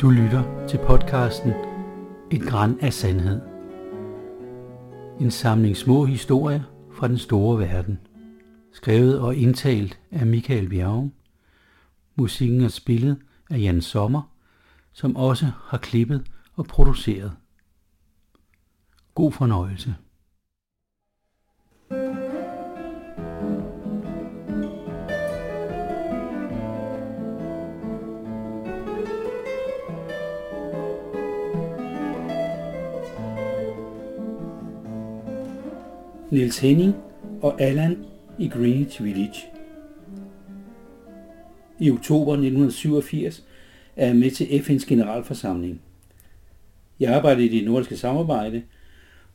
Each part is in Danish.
Du lytter til podcasten Et græn af sandhed. En samling små historier fra den store verden. Skrevet og indtalt af Michael Bjerg. Musikken er spillet af Jan Sommer, som også har klippet og produceret. God fornøjelse. Niels Henning og Allan i Greenwich Village. I oktober 1987 er jeg med til FN's generalforsamling. Jeg arbejder i det nordiske samarbejde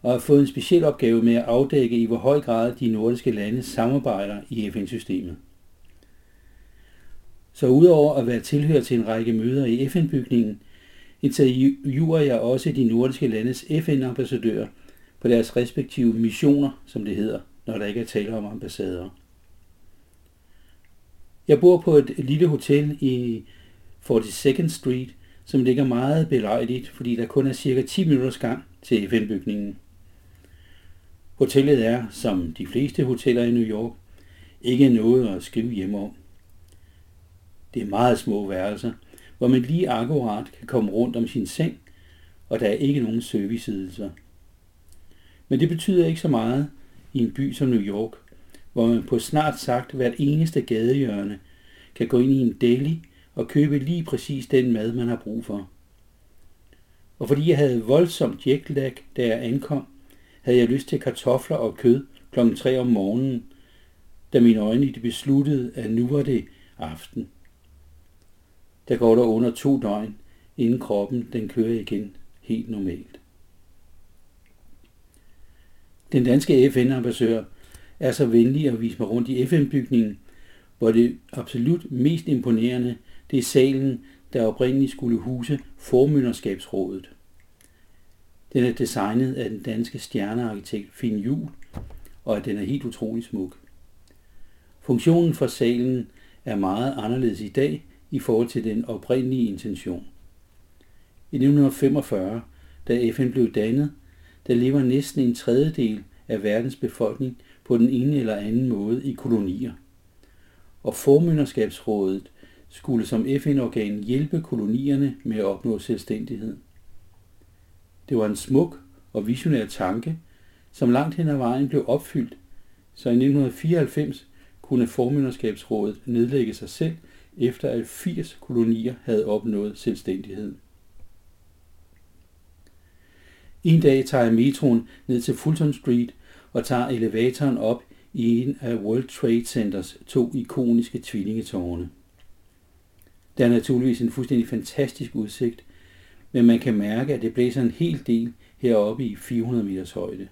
og har fået en speciel opgave med at afdække i hvor høj grad de nordiske lande samarbejder i FN-systemet. Så udover at være tilhører til en række møder i FN-bygningen, interviewer jeg også de nordiske landes FN-ambassadører på deres respektive missioner, som det hedder, når der ikke er tale om ambassader. Jeg bor på et lille hotel i 42nd Street, som ligger meget belejligt, fordi der kun er cirka 10 minutters gang til FN-bygningen. Hotellet er, som de fleste hoteller i New York, ikke noget at skrive hjem om. Det er meget små værelser, hvor man lige akkurat kan komme rundt om sin seng, og der er ikke nogen serviceydelser. Men det betyder ikke så meget i en by som New York, hvor man på snart sagt hvert eneste gadehjørne kan gå ind i en deli og købe lige præcis den mad, man har brug for. Og fordi jeg havde voldsomt jetlag, da jeg ankom, havde jeg lyst til kartofler og kød kl. 3 om morgenen, da mine øjne de besluttede, at nu var det aften. Der går der under to døgn, inden kroppen den kører igen helt normalt. Den danske FN-ambassadør er så venlig at vise mig rundt i FN-bygningen, hvor det absolut mest imponerende, det er salen, der oprindeligt skulle huse formynderskabsrådet. Den er designet af den danske stjernearkitekt Finn Jul, og at den er helt utrolig smuk. Funktionen for salen er meget anderledes i dag i forhold til den oprindelige intention. I 1945, da FN blev dannet, der lever næsten en tredjedel af verdens befolkning på den ene eller anden måde i kolonier. Og formynderskabsrådet skulle som FN-organ hjælpe kolonierne med at opnå selvstændighed. Det var en smuk og visionær tanke, som langt hen ad vejen blev opfyldt, så i 1994 kunne formynderskabsrådet nedlægge sig selv, efter at 80 kolonier havde opnået selvstændighed. En dag tager jeg metroen ned til Fulton Street og tager elevatoren op i en af World Trade Centers to ikoniske tvillingetårne. Der er naturligvis en fuldstændig fantastisk udsigt, men man kan mærke, at det blæser en hel del heroppe i 400 meters højde.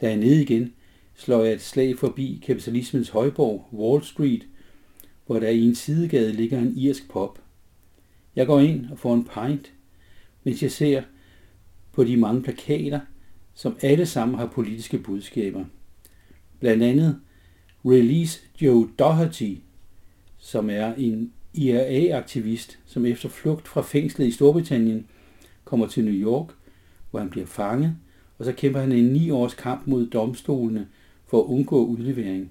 Da jeg er nede igen, slår jeg et slag forbi kapitalismens højborg, Wall Street, hvor der i en sidegade ligger en irsk pop. Jeg går ind og får en pint, mens jeg ser på de mange plakater, som alle sammen har politiske budskaber. Blandt andet Release Joe Doherty, som er en IRA-aktivist, som efter flugt fra fængslet i Storbritannien kommer til New York, hvor han bliver fanget, og så kæmper han en ni års kamp mod domstolene for at undgå udlevering.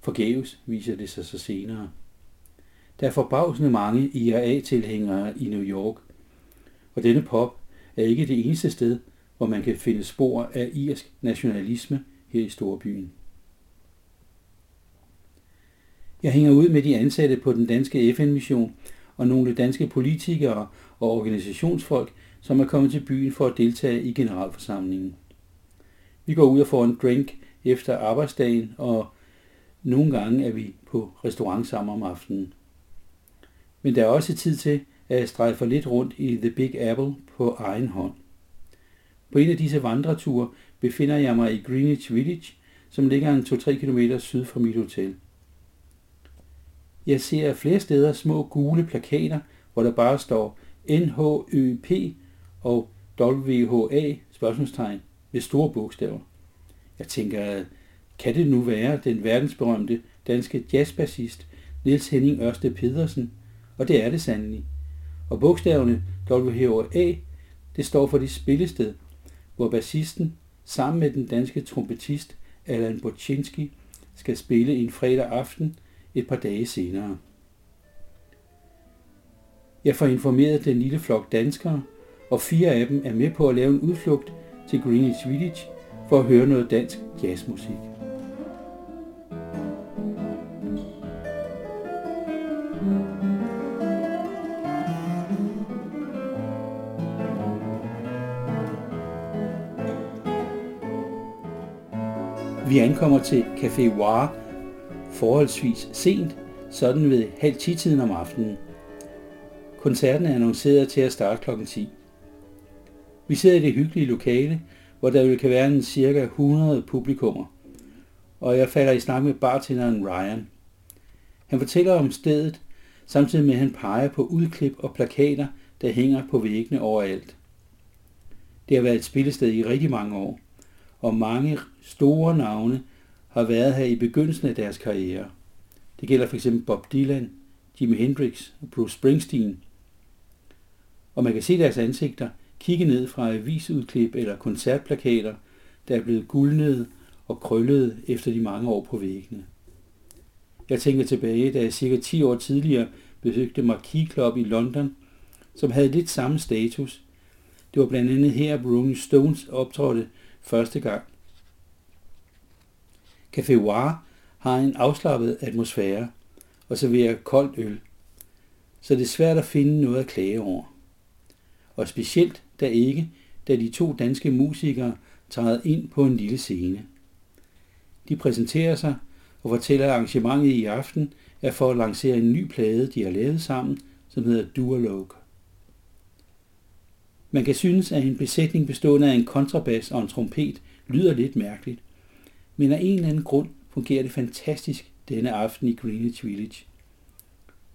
Forgæves viser det sig så senere. Der er forbavsende mange IRA-tilhængere i New York, og denne pop er ikke det eneste sted, hvor man kan finde spor af irsk nationalisme her i storbyen. Jeg hænger ud med de ansatte på den danske FN-mission og nogle danske politikere og organisationsfolk, som er kommet til byen for at deltage i generalforsamlingen. Vi går ud og får en drink efter arbejdsdagen, og nogle gange er vi på restaurant sammen om aftenen. Men der er også tid til, strejfer lidt rundt i The Big Apple på egen hånd. På en af disse vandreture befinder jeg mig i Greenwich Village, som ligger en 2-3 km syd for mit hotel. Jeg ser flere steder små gule plakater, hvor der bare står NHØP og WHA spørgsmålstegn med store bogstaver. Jeg tænker, kan det nu være den verdensberømte danske jazzbassist Niels Henning Ørsted Pedersen? Og det er det sandelig. Og bogstaverne WHA, det står for det spillested, hvor bassisten sammen med den danske trompetist Allan Bochinski skal spille en fredag aften et par dage senere. Jeg får informeret den lille flok danskere, og fire af dem er med på at lave en udflugt til Greenwich Village for at høre noget dansk jazzmusik. Vi ankommer til Café War forholdsvis sent, sådan ved halv 10 tiden om aftenen. Koncerten er annonceret til at starte kl. 10. Vi sidder i det hyggelige lokale, hvor der vil kan være en cirka 100 publikummer, og jeg falder i snak med bartenderen Ryan. Han fortæller om stedet, samtidig med at han peger på udklip og plakater, der hænger på væggene overalt. Det har været et spillested i rigtig mange år, og mange store navne har været her i begyndelsen af deres karriere. Det gælder f.eks. Bob Dylan, Jimi Hendrix og Bruce Springsteen. Og man kan se deres ansigter, kigge ned fra avisudklip eller koncertplakater, der er blevet guldnede og krøllede efter de mange år på væggene. Jeg tænker tilbage, da jeg cirka 10 år tidligere besøgte Marquis Club i London, som havde lidt samme status. Det var blandt andet her, at Rolling Stones optrådte første gang. Café Noir har en afslappet atmosfære og serverer koldt øl, så det er svært at finde noget at klage over. Og specielt da ikke, da de to danske musikere træder ind på en lille scene. De præsenterer sig og fortæller, at arrangementet i aften er for at lancere en ny plade, de har lavet sammen, som hedder Dualogue. Man kan synes, at en besætning bestående af en kontrabas og en trompet lyder lidt mærkeligt, men af en eller anden grund fungerer det fantastisk denne aften i Greenwich Village.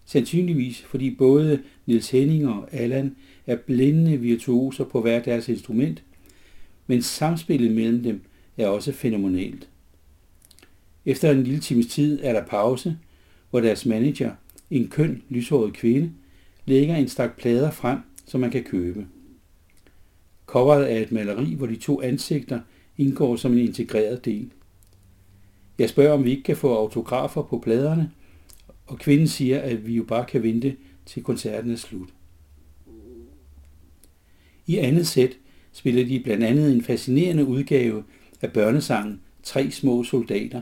Sandsynligvis fordi både Niels Henning og Allan er blændende virtuoser på hver deres instrument, men samspillet mellem dem er også fænomenalt. Efter en lille times tid er der pause, hvor deres manager, en køn, lyshåret kvinde, lægger en stak plader frem, som man kan købe. Coveret er et maleri, hvor de to ansigter indgår som en integreret del. Jeg spørger, om vi ikke kan få autografer på pladerne, og kvinden siger, at vi jo bare kan vente til koncerten er slut. I andet sæt spiller de blandt andet en fascinerende udgave af børnesangen Tre små soldater,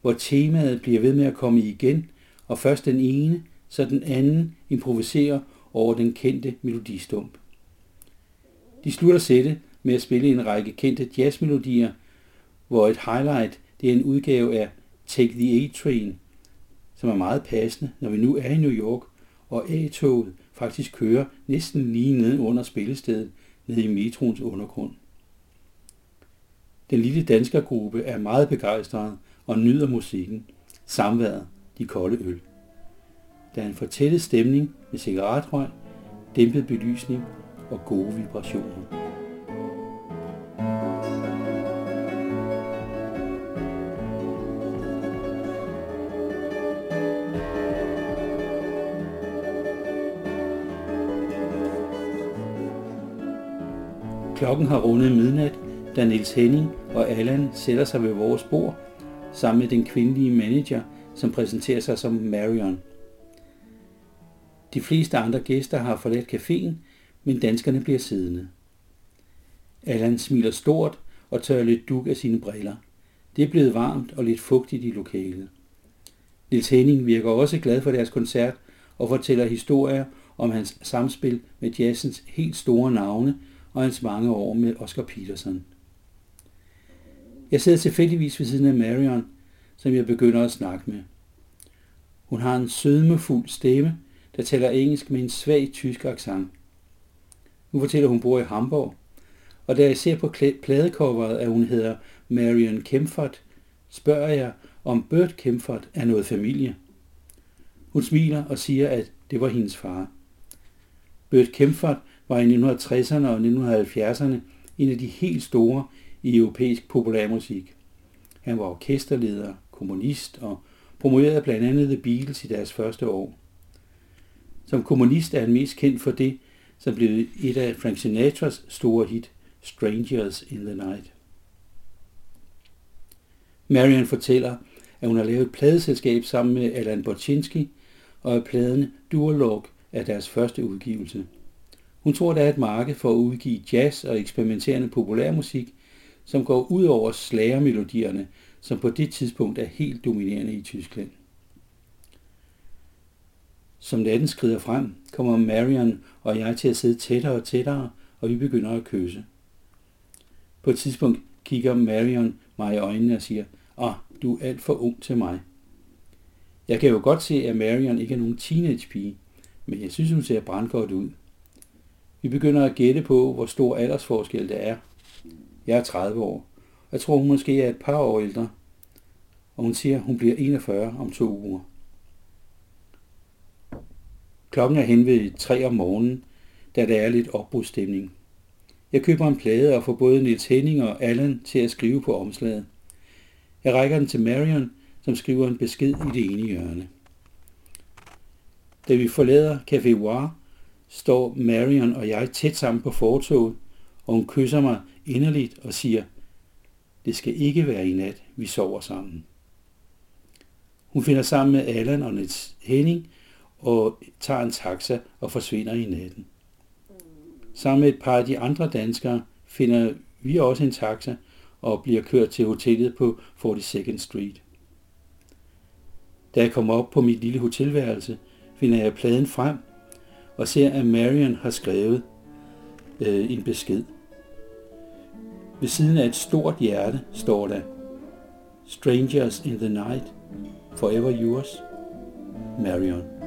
hvor temaet bliver ved med at komme igen, og først den ene, så den anden improviserer over den kendte melodistump. De slutter sættet med at spille en række kendte jazzmelodier, hvor et highlight det er en udgave af Take the A-Train, som er meget passende, når vi nu er i New York, og A-toget faktisk kører næsten lige ned under spillestedet, ned i metroens undergrund. Den lille danskergruppe er meget begejstret og nyder musikken, samværet, de kolde øl. Der er en fortættet stemning med cigaretrøg, dæmpet belysning og gode vibrationer. Klokken har rundet midnat, da Niels Henning og Allan sætter sig ved vores bord, sammen med den kvindelige manager, som præsenterer sig som Marion. De fleste andre gæster har forladt caféen, men danskerne bliver siddende. Allan smiler stort og tørrer lidt duk af sine briller. Det er blevet varmt og lidt fugtigt i lokalet. Nils Henning virker også glad for deres koncert og fortæller historier om hans samspil med jazzens helt store navne og hans mange år med Oscar Peterson. Jeg sidder tilfældigvis ved siden af Marion, som jeg begynder at snakke med. Hun har en sødmefuld stemme, der taler engelsk med en svag tysk accent. Nu fortæller hun bor i Hamburg, og da jeg ser på pladecoveret, at hun hedder Marion Kempfert, spørger jeg, om Bert Kempfert er noget familie. Hun smiler og siger, at det var hendes far. Bert Kempfert var i 1960'erne og 1970'erne en af de helt store i europæisk populærmusik. Han var orkesterleder, kommunist og promoverede blandt andet The Beatles i deres første år. Som kommunist er han mest kendt for det, som blev et af Frank Sinatras store hit, Strangers in the Night. Marian fortæller, at hun har lavet et pladeselskab sammen med Alan Bochinski, og at pladen Duolog er deres første udgivelse. Hun tror, der er et marked for at udgive jazz og eksperimenterende populærmusik, som går ud over slagermelodierne, som på det tidspunkt er helt dominerende i Tyskland. Som natten skrider frem, kommer Marion og jeg til at sidde tættere og tættere, og vi begynder at kysse. På et tidspunkt kigger Marion mig i øjnene og siger, ah, du er alt for ung til mig. Jeg kan jo godt se, at Marion ikke er nogen teenage-pige, men jeg synes, hun ser brandgodt ud. Vi begynder at gætte på, hvor stor aldersforskel det er. Jeg er 30 år. Jeg tror, hun måske er et par år ældre. Og hun siger, hun bliver 41 om to uger. Klokken er hen ved 3 om morgenen, da der er lidt opbrudsstemning. Jeg køber en plade og får både Nils Henning og Allan til at skrive på omslaget. Jeg rækker den til Marion, som skriver en besked i det ene hjørne. Da vi forlader Café Noir, står Marion og jeg tæt sammen på fortoget, og hun kysser mig inderligt og siger, det skal ikke være i nat, vi sover sammen. Hun finder sammen med Allan og Nils Henning og tager en taxa og forsvinder i natten. Sammen med et par af de andre danskere finder vi også en taxa og bliver kørt til hotellet på 42nd Street. Da jeg kommer op på mit lille hotelværelse, finder jeg pladen frem og ser, at Marion har skrevet øh, en besked. Ved siden af et stort hjerte står der Strangers in the night, forever yours, Marion.